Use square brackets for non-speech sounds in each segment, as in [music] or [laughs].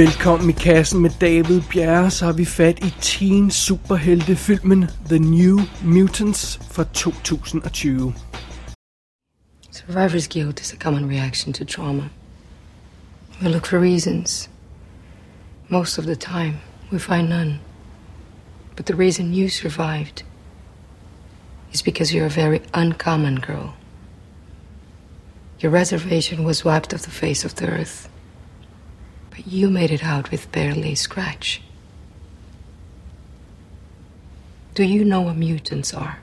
Velkommen i kassen med David Bjerre, så har vi fat i teen superheltefilmen The New Mutants fra 2020. Survivor's guilt is a common reaction to trauma. We look for reasons. Most of the time, we find none. But the reason you survived is because you're a very uncommon girl. Your reservation was wiped off the face of the earth. But you made it out with barely a scratch. Do you know what mutants are?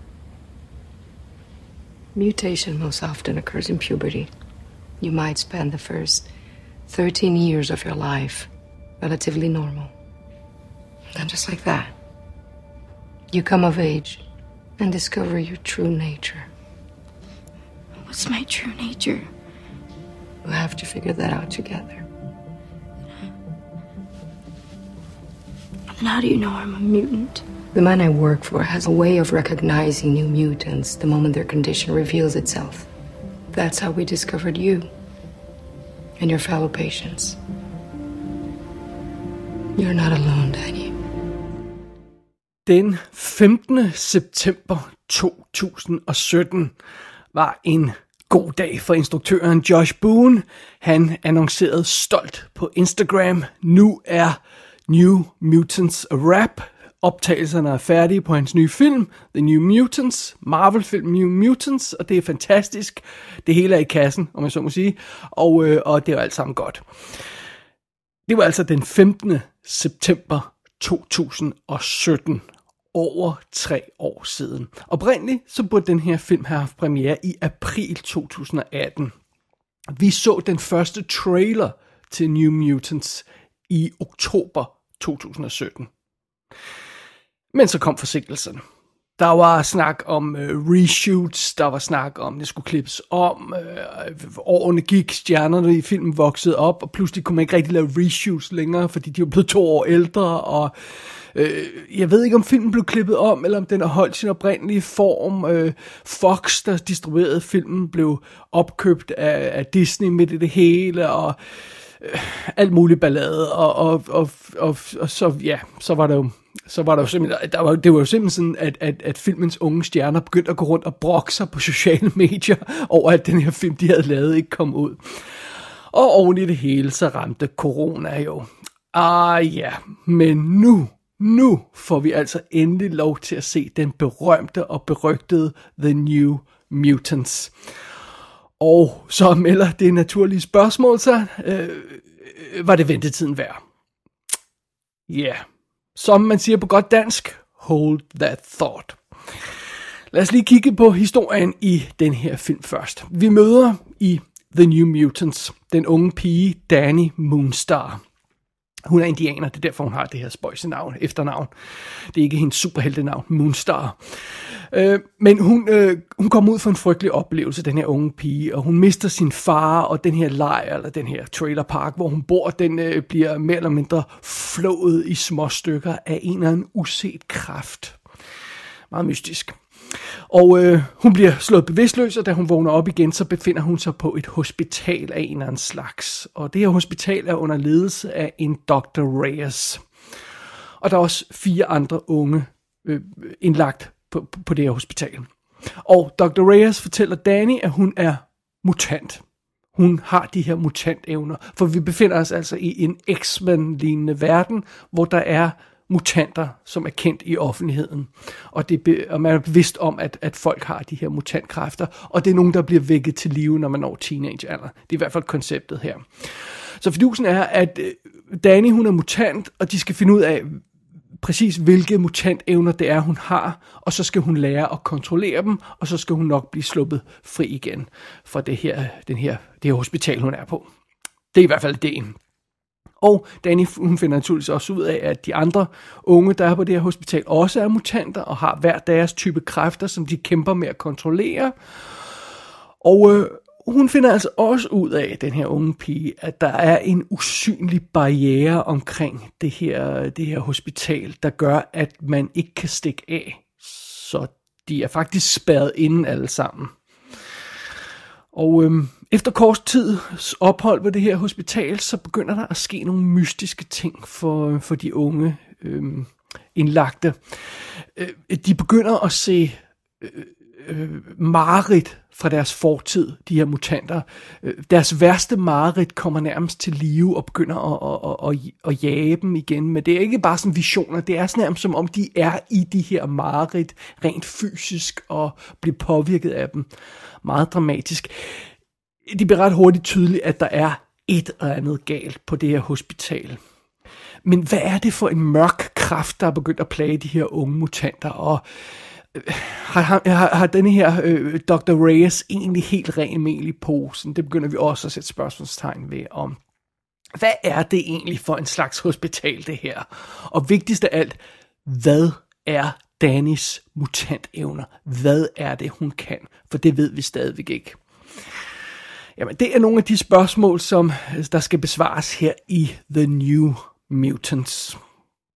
Mutation most often occurs in puberty. You might spend the first 13 years of your life relatively normal. And just like that, you come of age and discover your true nature. What's my true nature? We'll have to figure that out together. And how do you know I'm a mutant? The man I work for has a way of recognizing new mutants the moment their condition reveals itself. That's how we discovered you and your fellow patients. You're not alone, Danny. Den 15. september 2017 var en god dag for instruktøren Josh Boone. Han annoncerede stolt på Instagram, nu er New Mutants rap. Optagelserne er færdige på hans nye film, The New Mutants, Marvel-film New Mutants, og det er fantastisk. Det hele er i kassen, om jeg så må sige, og, øh, og det er alt sammen godt. Det var altså den 15. september 2017, over tre år siden. Oprindeligt så burde den her film have haft premiere i april 2018. Vi så den første trailer til New Mutants i oktober 2017. Men så kom forsinkelsen. Der var snak om øh, reshoots, der var snak om, at det skulle klippes om, øh, årene gik, stjernerne i filmen voksede op, og pludselig kunne man ikke rigtig lave reshoots længere, fordi de var blevet to år ældre, og øh, jeg ved ikke, om filmen blev klippet om, eller om den har holdt sin oprindelige form. Øh, Fox, der distribuerede filmen, blev opkøbt af, af Disney midt i det hele, og øh, Øh, alt muligt ballade, og, og, og, og, og så, ja, så var der jo så var der jo simpelthen, der var, det var jo simpelthen sådan, at, at, at filmens unge stjerner begyndte at gå rundt og brokke sig på sociale medier [laughs] over, at den her film, de havde lavet, ikke kom ud. Og oven i det hele, så ramte corona jo. Ah ja, men nu, nu får vi altså endelig lov til at se den berømte og berygtede The New Mutants. Og så melder det naturlige spørgsmål sig, øh, øh var det ventetiden værd? Ja, yeah. som man siger på godt dansk, hold that thought. Lad os lige kigge på historien i den her film først. Vi møder i The New Mutants den unge pige Danny Moonstar. Hun er indianer, det er derfor, hun har det her spøjse navn, efternavn. Det er ikke hendes superheltenavn, Moonstar. Øh, men hun, øh, hun kommer ud for en frygtelig oplevelse, den her unge pige, og hun mister sin far, og den her lejr, eller den her trailerpark, hvor hun bor, den øh, bliver mere eller mindre flået i små stykker af en eller anden uset kraft. Meget mystisk. Og øh, hun bliver slået bevidstløs, og da hun vågner op igen, så befinder hun sig på et hospital af en eller anden slags. Og det her hospital er under ledelse af en Dr. Reyes. Og der er også fire andre unge øh, indlagt på, på det her hospital. Og Dr. Reyes fortæller Danny, at hun er mutant. Hun har de her mutantevner. For vi befinder os altså i en X-Men-lignende verden, hvor der er mutanter, som er kendt i offentligheden. Og, det, og man er bevidst om, at, at folk har de her mutantkræfter, og det er nogen, der bliver vækket til live, når man når teenagealder. Det er i hvert fald konceptet her. Så fidusen er, at øh, Danny, hun er mutant, og de skal finde ud af, præcis hvilke mutantevner det er, hun har, og så skal hun lære at kontrollere dem, og så skal hun nok blive sluppet fri igen fra det her, den her, det her hospital, hun er på. Det er i hvert fald det. Og Danny hun finder naturligvis også ud af, at de andre unge, der er på det her hospital, også er mutanter og har hver deres type kræfter, som de kæmper med at kontrollere. Og øh, hun finder altså også ud af, den her unge pige, at der er en usynlig barriere omkring det her, det her hospital, der gør, at man ikke kan stikke af. Så de er faktisk spærret inden alle sammen. Og øhm, efter kort tids ophold ved det her hospital, så begynder der at ske nogle mystiske ting for, for de unge øh, indlagte. Øh, de begynder at se øh, øh, mareridt fra deres fortid, de her mutanter. Øh, deres værste mareridt kommer nærmest til live og begynder at, at, at, at, at jage dem igen. Men det er ikke bare sådan visioner, det er sådan nærmest som om de er i de her mareridt rent fysisk og bliver påvirket af dem. Meget dramatisk. Det bliver ret hurtigt tydeligt, at der er et eller andet galt på det her hospital. Men hvad er det for en mørk kraft, der er begyndt at plage de her unge mutanter? Og øh, har, har, har denne her øh, Dr. Reyes egentlig helt ren mel i posen? Det begynder vi også at sætte spørgsmålstegn ved om. Hvad er det egentlig for en slags hospital, det her? Og vigtigst af alt, hvad er Danis mutantevner? Hvad er det, hun kan? For det ved vi stadigvæk ikke. Jamen, det er nogle af de spørgsmål, som øh, der skal besvares her i The New Mutants.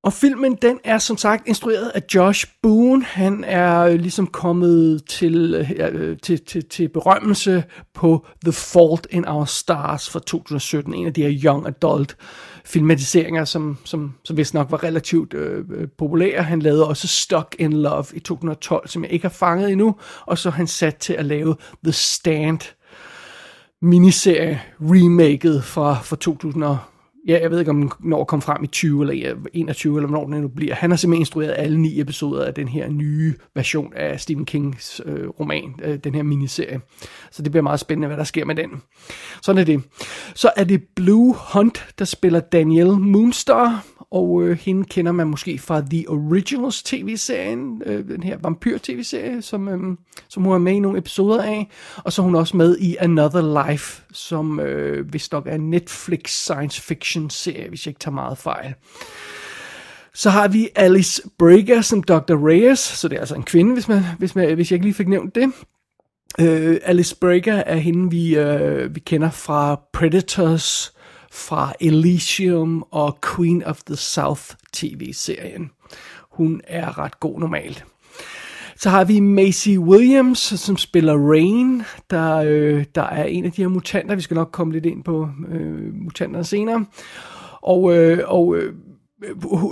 Og filmen, den er som sagt instrueret af Josh Boone. Han er øh, ligesom kommet til, øh, øh, til, til, til berømmelse på The Fault in Our Stars fra 2017. En af de her young adult filmatiseringer, som, som, som vist nok var relativt øh, populære. Han lavede også Stuck in Love i 2012, som jeg ikke har fanget endnu. Og så er han sat til at lave The Stand miniserie remaket fra, fra 2000 ja, jeg ved ikke, om den når at komme frem i 20 eller 21, eller hvornår den nu bliver. Han har simpelthen instrueret alle ni episoder af den her nye version af Stephen Kings øh, roman, øh, den her miniserie. Så det bliver meget spændende, hvad der sker med den. Sådan er det. Så er det Blue Hunt, der spiller Daniel Moonstar, og øh, hende kender man måske fra The Originals tv-serien, øh, den her vampyr-tv-serie, som, øh, som hun er med i nogle episoder af. Og så er hun også med i Another Life, som øh, vist nok er Netflix science fiction serie, hvis jeg ikke tager meget fejl. Så har vi Alice Brager som Dr. Reyes, så det er altså en kvinde, hvis, man, hvis, man, hvis jeg ikke lige fik nævnt det. Uh, Alice Brager er hende, vi, uh, vi kender fra Predators, fra Elysium og Queen of the South tv-serien. Hun er ret god normalt. Så har vi Macy Williams, som spiller Rain, der, øh, der er en af de her mutanter. Vi skal nok komme lidt ind på øh, mutanterne senere. Og, øh, og øh,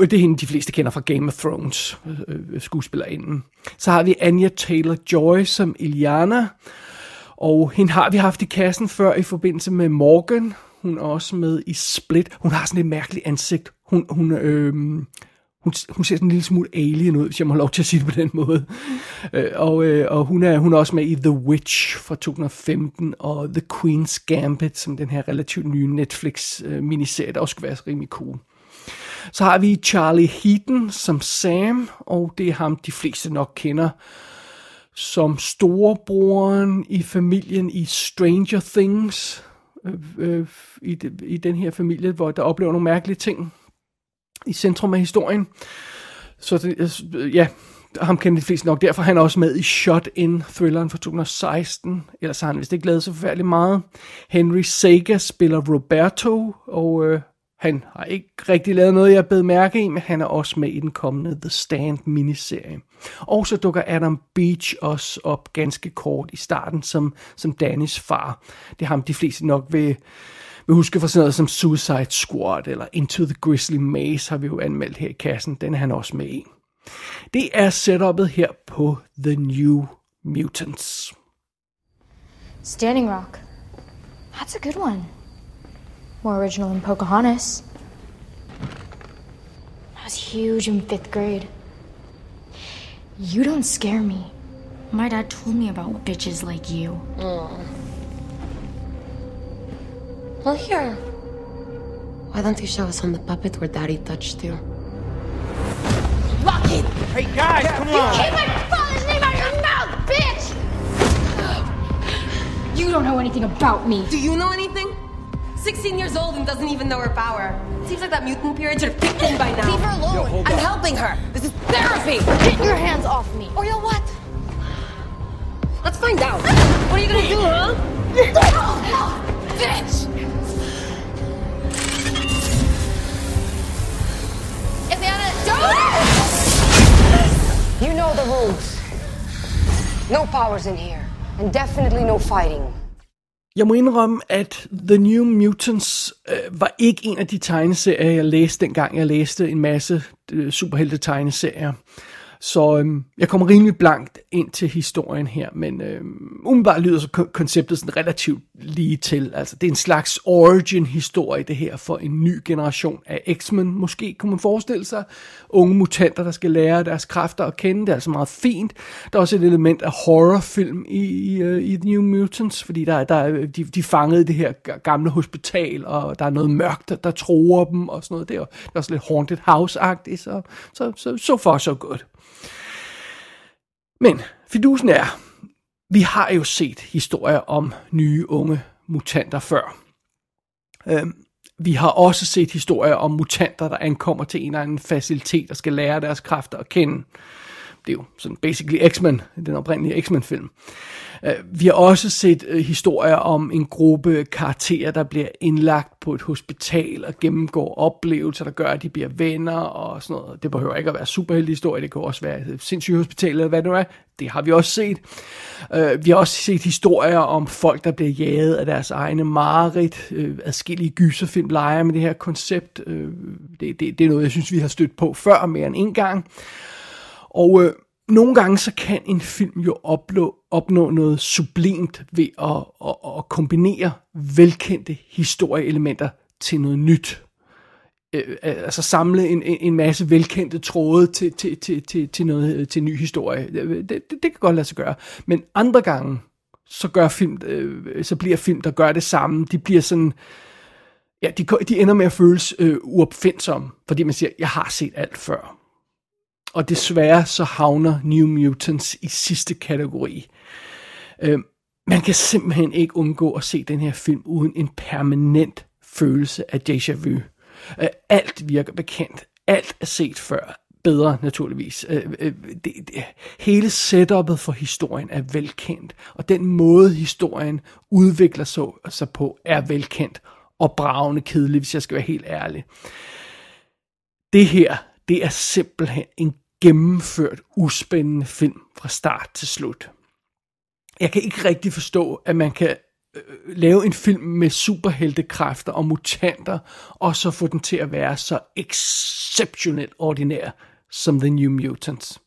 det er hende, de fleste kender fra Game of Thrones, øh, øh skuespillerinden. Så har vi Anya Taylor-Joy som Iliana, og hende har vi haft i kassen før i forbindelse med Morgan. Hun er også med i Split. Hun har sådan et mærkeligt ansigt. Hun, hun, øh, hun, hun ser sådan en lille smule alien ud, hvis jeg må have lov til at sige det på den måde. Øh, og øh, og hun, er, hun er også med i The Witch fra 2015, og The Queen's Gambit, som den her relativt nye Netflix-miniserie, øh, der også skulle være rimelig cool. Så har vi Charlie Heaton som Sam, og det er ham, de fleste nok kender som storebroren i familien i Stranger Things, øh, øh, i, i den her familie, hvor der oplever nogle mærkelige ting i centrum af historien. Så det, ja, ham kender de fleste nok. Derfor er han også med i Shot In, thrilleren fra 2016. Ellers har han vist ikke lavet så forfærdeligt meget. Henry Sega spiller Roberto, og øh, han har ikke rigtig lavet noget, jeg bed mærke i, men han er også med i den kommende The Stand miniserie. Og så dukker Adam Beach også op ganske kort i starten som, som Dannys far. Det er ham, de fleste nok vil, vil huske fra sådan noget som Suicide Squad eller Into the Grizzly Maze har vi jo anmeldt her i kassen. Den er han også med i. Det er setupet her på The New Mutants. Standing Rock. That's a good one. More original than Pocahontas. I was huge in fifth grade. You don't scare me. My dad told me about bitches like you. Well, here. Why don't you show us on the puppet where Daddy touched you? Lock it! Hey guys, come on! You Keep my father's name out of your mouth, bitch! You don't know anything about me. Do you know anything? 16 years old and doesn't even know her power. Seems like that mutant period should have kicked in by now. Leave her alone. I'm helping her. This is therapy. Get your hands off me. Or you'll what? Let's find out. What are you gonna do, huh? Bitch! Iliana, don't! You know the rules. No powers in here, and definitely no fighting. Jeg må indrømme, at The New Mutants øh, var ikke en af de tegneserier, jeg læste dengang jeg læste en masse øh, superhelte tegneserier. Så øhm, jeg kommer rimelig blankt ind til historien her, men øhm, umiddelbart lyder så konceptet sådan relativt lige til. Altså, det er en slags origin-historie, det her, for en ny generation af X-Men. Måske kunne man forestille sig unge mutanter, der skal lære deres kræfter at kende. Det er altså meget fint. Der er også et element af horrorfilm i, i, øh, i The New Mutants, fordi der, der, de, de fangede det her gamle hospital, og der er noget mørkt, der, der tror dem, og sådan noget. Det er, det er også lidt Haunted House-agtigt, så så, så, so far so good. Men fidusen er, vi har jo set historier om nye unge mutanter før. Øhm, vi har også set historier om mutanter, der ankommer til en eller anden facilitet og skal lære deres kræfter at kende. Det er jo sådan basically X-Men, den oprindelige X-Men-film. Øh, vi har også set øh, historier om en gruppe karakterer, der bliver indlagt på et hospital og gennemgår oplevelser, der gør, at de bliver venner og sådan noget. Det behøver ikke at være superheldig historie, det kan også være sindssygt hospital eller hvad det nu er. Det har vi også set. Øh, vi har også set historier om folk, der bliver jaget af deres egne mareridt. Adskillige gyserfilm leger med det her koncept. Det, det, det er noget, jeg synes, vi har stødt på før mere end en gang. Og øh, nogle gange så kan en film jo opnå, opnå noget sublimt ved at, at, at kombinere velkendte historieelementer til noget nyt. Øh, altså samle en, en masse velkendte tråde til, til, til, til, til, noget, til en ny historie. Øh, det, det, det kan godt lade sig gøre. Men andre gange, så, gør film, øh, så bliver film, der gør det samme, de bliver sådan... Ja, de, de ender med at føles øh, uopfindsomme, fordi man siger, jeg har set alt før. Og desværre så havner New Mutants i sidste kategori. Øh, man kan simpelthen ikke undgå at se den her film uden en permanent følelse af déjà vu. Øh, alt virker bekendt. Alt er set før. Bedre, naturligvis. Øh, øh, det, det, hele setupet for historien er velkendt, og den måde historien udvikler sig, sig på er velkendt og bravende kedelig, hvis jeg skal være helt ærlig. Det her, det er simpelthen en gennemført, uspændende film fra start til slut. Jeg kan ikke rigtig forstå, at man kan øh, lave en film med superheltekræfter og mutanter, og så få den til at være så exceptionelt ordinær som The New Mutants.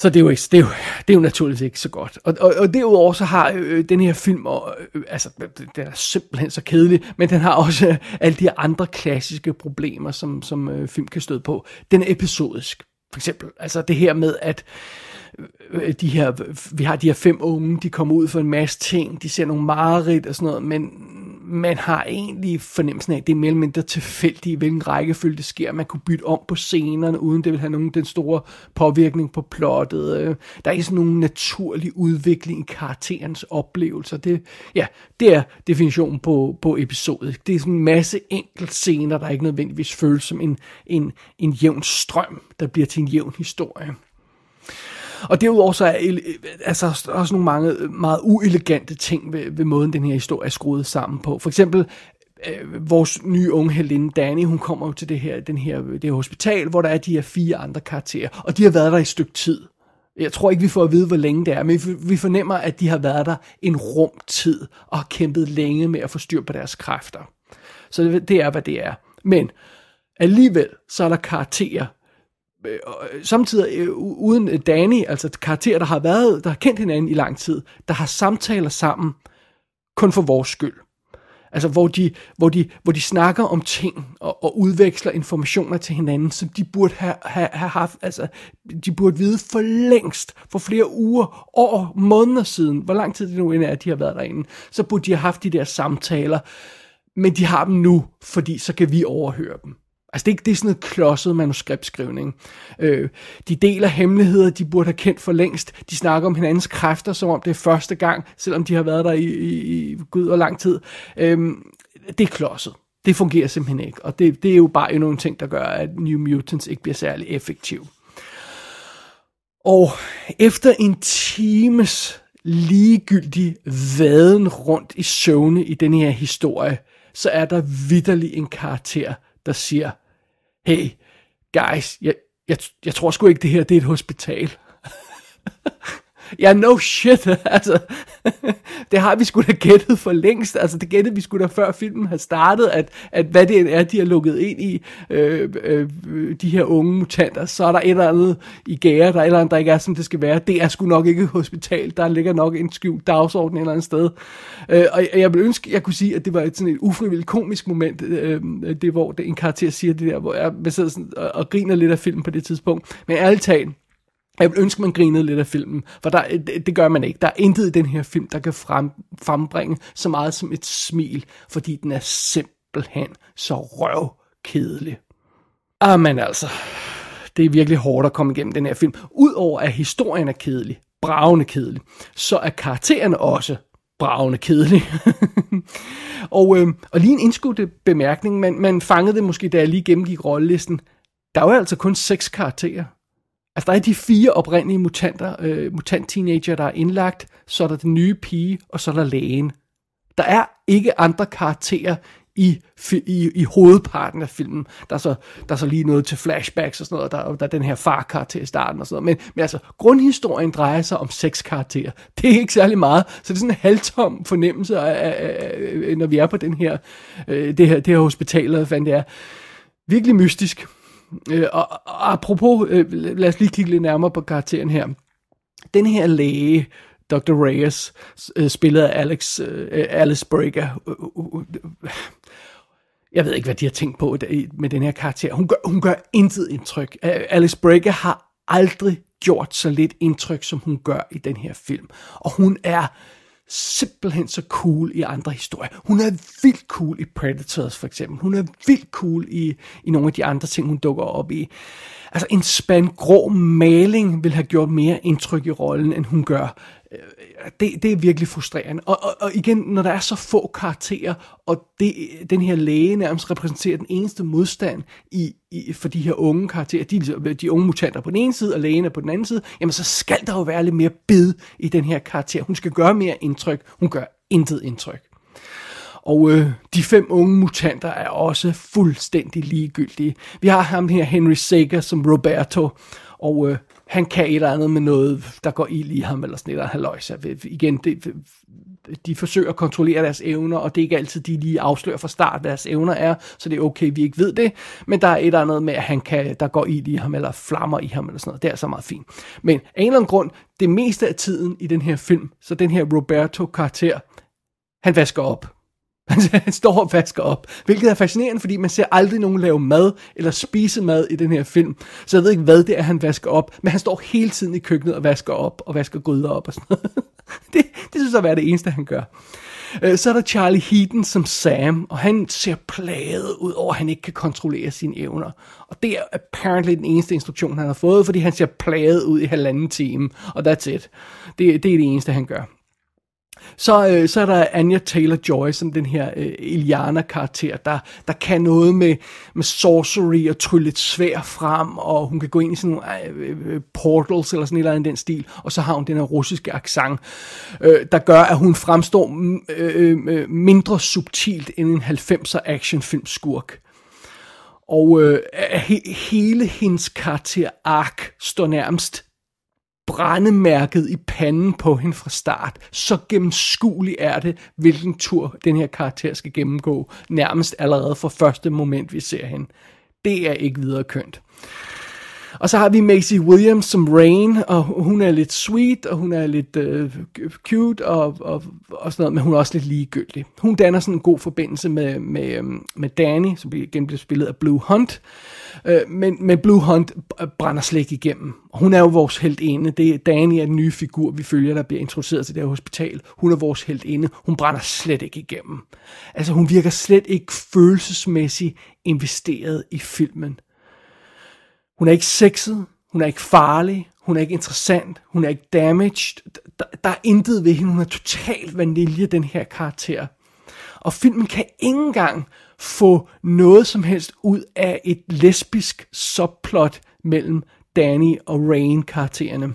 Så det er jo, ikke, det er jo, det er jo naturligvis ikke så godt. Og, og, og derudover så har øh, den her film, og, øh, altså den er simpelthen så kedelig, men den har også øh, [laughs] alle de andre klassiske problemer, som, som øh, film kan støde på. Den er episodisk, for eksempel. Altså det her med, at øh, øh, de her, vi har de her fem unge, de kommer ud for en masse ting, de ser nogle mareridt og sådan noget, men man har egentlig fornemmelsen af, at det er mere eller mindre tilfældigt, hvilken rækkefølge det sker. Man kunne bytte om på scenerne, uden det vil have nogen den store påvirkning på plottet. Øh, der er ikke sådan nogen naturlig udvikling i karakterens oplevelser. Det, ja, det er definitionen på, på episodet. Det er sådan en masse enkelt scener, der ikke nødvendigvis føles som en, en, en jævn strøm, der bliver til en jævn historie. Og derudover så er øh, altså, også nogle mange øh, meget uelegante ting ved, ved måden, den her historie er skruet sammen på. For eksempel, øh, vores nye unge helinde Danny, hun kommer jo til det her, den her, det her hospital, hvor der er de her fire andre karakterer, og de har været der i et stykke tid. Jeg tror ikke, vi får at vide, hvor længe det er, men vi fornemmer, at de har været der en rum tid, og har kæmpet længe med at få styr på deres kræfter. Så det, det er, hvad det er. Men alligevel, så er der karakterer, Øh, øh, samtidig øh, uden øh, Danny, altså karakterer, der har været, der har kendt hinanden i lang tid, der har samtaler sammen, kun for vores skyld. Altså, hvor de, hvor de, hvor de snakker om ting og, og udveksler informationer til hinanden, som de burde have, have, have haft, altså, de burde vide for længst, for flere uger, år, måneder siden, hvor lang tid det nu end er, at de har været derinde, så burde de have haft de der samtaler, men de har dem nu, fordi så kan vi overhøre dem. Altså det er, det er sådan noget klodset manuskriptskrivning. Øh, de deler hemmeligheder, de burde have kendt for længst. De snakker om hinandens kræfter, som om det er første gang, selvom de har været der i, i, i gud og lang tid. Øh, det er klodset. Det fungerer simpelthen ikke. Og det, det er jo bare nogle ting, der gør, at New Mutants ikke bliver særlig effektiv. Og efter en times ligegyldig vaden rundt i søvne i den her historie, så er der vidderlig en karakter, der siger, hey, guys, jeg, jeg, jeg tror sgu ikke, det her det er et hospital. [laughs] Ja, no shit. [laughs] Altså, [laughs] det har vi sgu da gættet for længst. Altså, det gættede vi sgu da før filmen har startet, at, at hvad det er, de har lukket ind i øh, øh, de her unge mutanter, så er der et eller andet i gære, der er et eller andet, der ikke er, som det skal være. Det er sgu nok ikke et hospital. Der ligger nok en skjult dagsorden et eller andet sted. Øh, og jeg ville ønske, jeg kunne sige, at det var et, sådan et ufrivilligt komisk moment, øh, det hvor det, en karakter siger det der, hvor jeg sidder sådan og, og griner lidt af filmen på det tidspunkt. Men ærligt talt, jeg vil ønske, man grinede lidt af filmen, for der, det, det gør man ikke. Der er intet i den her film, der kan frem, frembringe så meget som et smil, fordi den er simpelthen så røvkedelig. Ah, men altså, det er virkelig hårdt at komme igennem den her film. Udover at historien er kedelig, bravende kedelig, så er karaktererne også bravende kedelige. [laughs] og, øh, og lige en indskudt bemærkning, man, man fangede det måske, da jeg lige gennemgik rollelisten. Der var altså kun seks karakterer. Altså, der er de fire oprindelige mutanter, øh, mutant-teenager, der er indlagt, så er der den nye pige, og så er der lægen. Der er ikke andre karakterer i, i, i hovedparten af filmen. Der er, så, der er så lige noget til flashbacks og sådan noget, der, der er den her far-karakter i starten og sådan noget. Men, men altså, grundhistorien drejer sig om seks karakterer. Det er ikke særlig meget, så det er sådan en halvtom fornemmelse, af, af, af, når vi er på den her, øh, det, her, det her hospital, eller hvad det er. Virkelig mystisk. Øh, og, og apropos, øh, lad os lige kigge lidt nærmere på karakteren her. Den her læge, Dr. Reyes, øh, spillet af Alex, øh, Alice Brigger, Øh, øh, øh, jeg ved ikke, hvad de har tænkt på med den her karakter. Hun gør, hun gør intet indtryk. Alice Brigger har aldrig gjort så lidt indtryk, som hun gør i den her film. Og hun er simpelthen så cool i andre historier. Hun er vildt cool i Predators for eksempel. Hun er vildt cool i, i nogle af de andre ting, hun dukker op i. Altså en spand grå maling vil have gjort mere indtryk i rollen, end hun gør det, det er virkelig frustrerende. Og, og, og igen, når der er så få karakterer, og det, den her læge nærmest repræsenterer den eneste modstand i, i, for de her unge karakterer, de, de unge mutanter på den ene side, og lægen er på den anden side, jamen så skal der jo være lidt mere bid i den her karakter. Hun skal gøre mere indtryk. Hun gør intet indtryk. Og øh, de fem unge mutanter er også fuldstændig ligegyldige. Vi har ham her, Henry Sager, som Roberto, og øh, han kan et eller andet med noget, der går ild i ham, eller sådan et eller andet øh, Igen, det, øh, de forsøger at kontrollere deres evner, og det er ikke altid, de lige afslører fra start, hvad deres evner er, så det er okay, vi ikke ved det, men der er et eller andet med, at han kan, der går ild i ham, eller flammer i ham, eller sådan noget, det er så meget fint. Men af en eller anden grund, det meste af tiden i den her film, så den her Roberto-karakter, han vasker op. Han står og vasker op, hvilket er fascinerende, fordi man ser aldrig nogen lave mad eller spise mad i den her film. Så jeg ved ikke, hvad det er, han vasker op, men han står hele tiden i køkkenet og vasker op og vasker gryder op og sådan noget. [laughs] Det, det synes jeg er det eneste, han gør. Øh, så er der Charlie Heaton som Sam, og han ser plaget ud over, at han ikke kan kontrollere sine evner. Og det er apparently den eneste instruktion, han har fået, fordi han ser plaget ud i halvanden time, og that's it. Det, det er det eneste, han gør. Så, øh, så er der Anya Taylor-Joy, som den her øh, Iliana-karakter, der, der kan noget med, med sorcery og trylle et svær frem, og hun kan gå ind i sådan nogle øh, øh, øh portals eller sådan et eller andet den stil, og så har hun den her russiske accent, øh, der gør, at hun fremstår øh, øh, øh, mindre subtilt end en 90'er actionfilmskurk. Og øh, he, hele hendes karakter ark står nærmest brændemærket i panden på hende fra start. Så gennemskuelig er det, hvilken tur den her karakter skal gennemgå, nærmest allerede fra første moment, vi ser hende. Det er ikke videre kønt. Og så har vi Macy Williams som Rain, og hun er lidt sweet, og hun er lidt øh, cute, og, og, og sådan noget, men hun er også lidt ligegyldig. Hun danner sådan en god forbindelse med, med, øh, med Danny, som igen bliver spillet af Blue Hunt, uh, men, men Blue Hunt brænder slet ikke igennem. Hun er jo vores heltinde. Det er Danny er den nye figur, vi følger, der bliver introduceret til det her hospital. Hun er vores heltinde. Hun brænder slet ikke igennem. Altså hun virker slet ikke følelsesmæssigt investeret i filmen. Hun er ikke sexet, hun er ikke farlig, hun er ikke interessant, hun er ikke damaged. Der, der er intet ved hende, hun er totalt vanilje, den her karakter. Og filmen kan ikke engang få noget som helst ud af et lesbisk subplot mellem Danny og Rain karaktererne.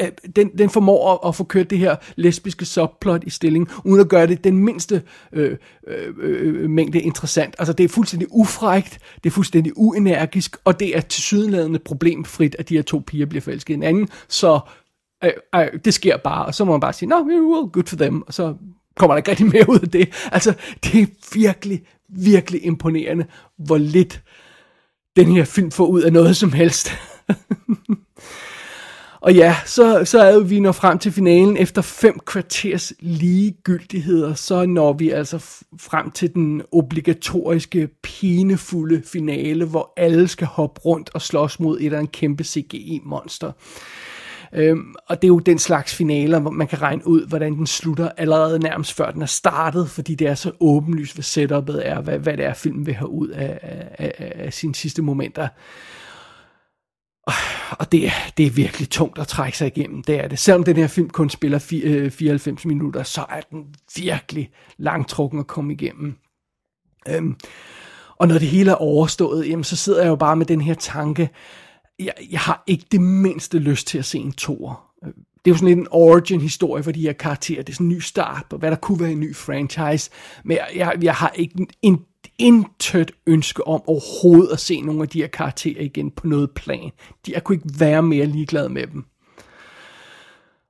Øh, den, den formår at, at få kørt det her lesbiske subplot i stilling, uden at gøre det den mindste øh, øh, øh, mængde interessant. Altså det er fuldstændig ufrægt, det er fuldstændig uenergisk, og det er tilsyneladende problemfrit, at de her to piger bliver forelsket i hinanden, så øh, øh, det sker bare, og så må man bare sige, no, well, good for them, og så kommer der ikke rigtig mere ud af det. Altså, det er virkelig, virkelig imponerende, hvor lidt den her film får ud af noget som helst. [laughs] Og ja, så, så er vi når frem til finalen efter fem kvarters ligegyldigheder, så når vi altså frem til den obligatoriske, pinefulde finale, hvor alle skal hoppe rundt og slås mod et af en kæmpe CGI-monster. Øhm, og det er jo den slags finaler, hvor man kan regne ud, hvordan den slutter allerede nærmest før den er startet, fordi det er så åbenlyst, hvad setupet er, hvad, hvad det er, filmen vil have ud af, af, af, af sine sidste momenter. Og det, det er virkelig tungt at trække sig igennem, det er det. Selvom den her film kun spiller 94 øh, minutter, så er den virkelig langtrukken at komme igennem. Øhm, og når det hele er overstået, jamen, så sidder jeg jo bare med den her tanke, jeg, jeg har ikke det mindste lyst til at se en tor. Øh, det er jo sådan lidt en origin-historie for de her karakterer. Det er sådan en ny start på, hvad der kunne være en ny franchise. Men jeg, jeg, jeg har ikke en, intet ønske om overhovedet at se nogle af de her karakterer igen på noget plan. De, jeg kunne ikke være mere ligeglad med dem.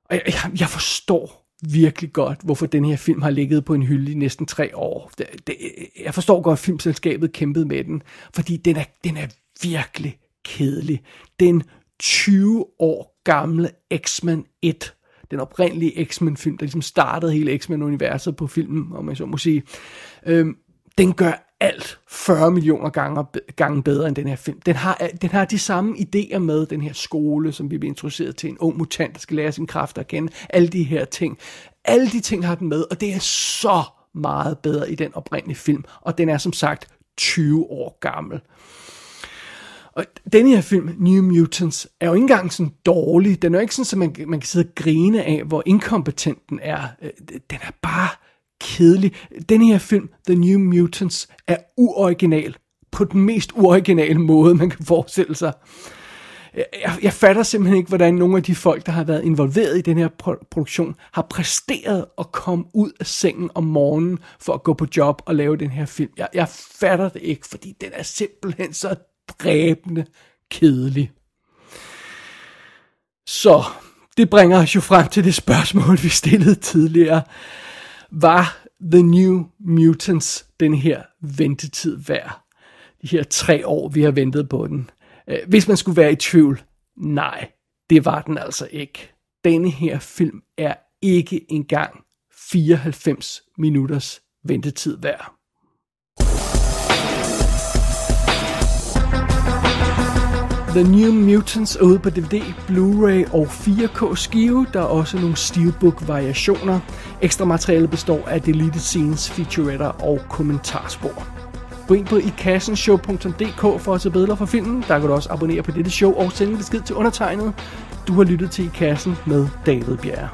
Og jeg, jeg, jeg forstår virkelig godt, hvorfor den her film har ligget på en hylde i næsten tre år. Det, det, jeg forstår godt, at filmselskabet kæmpede med den, fordi den er, den er virkelig kedelig. Den 20 år gamle X-Men 1, den oprindelige X-Men-film, der ligesom startede hele X-Men-universet på filmen, om man så må sige, øhm, den gør alt 40 millioner gange, gange bedre end den her film. Den har, den har de samme idéer med, den her skole, som vi bliver introduceret til, en ung mutant, der skal lære sin kræfter at kende, alle de her ting. Alle de ting har den med, og det er så meget bedre i den oprindelige film, og den er som sagt 20 år gammel. Og den her film, New Mutants, er jo ikke engang sådan dårlig. Den er jo ikke sådan, at man, man kan sidde og grine af, hvor inkompetent den er. Øh, den er bare kedelig. Den her film, The New Mutants, er uoriginal. På den mest uoriginale måde, man kan forestille sig. Jeg, jeg fatter simpelthen ikke, hvordan nogle af de folk, der har været involveret i den her produktion, har præsteret at komme ud af sengen om morgenen for at gå på job og lave den her film. Jeg, jeg fatter det ikke, fordi den er simpelthen så dræbende kedelig. Så, det bringer os jo frem til det spørgsmål, vi stillede tidligere. Var The New Mutants den her ventetid værd? De her tre år, vi har ventet på den. Øh, hvis man skulle være i tvivl, nej, det var den altså ikke. Denne her film er ikke engang 94 minutters ventetid værd. The New Mutants er ude på DVD, Blu-ray og 4K skive. Der er også nogle steelbook variationer. Ekstra materiale består af deleted scenes, featuretter og kommentarspor. Gå ind på ikassenshow.dk for at se billeder fra filmen. Der kan du også abonnere på dette show og sende besked til undertegnet. Du har lyttet til I Kassen med David Bjerre.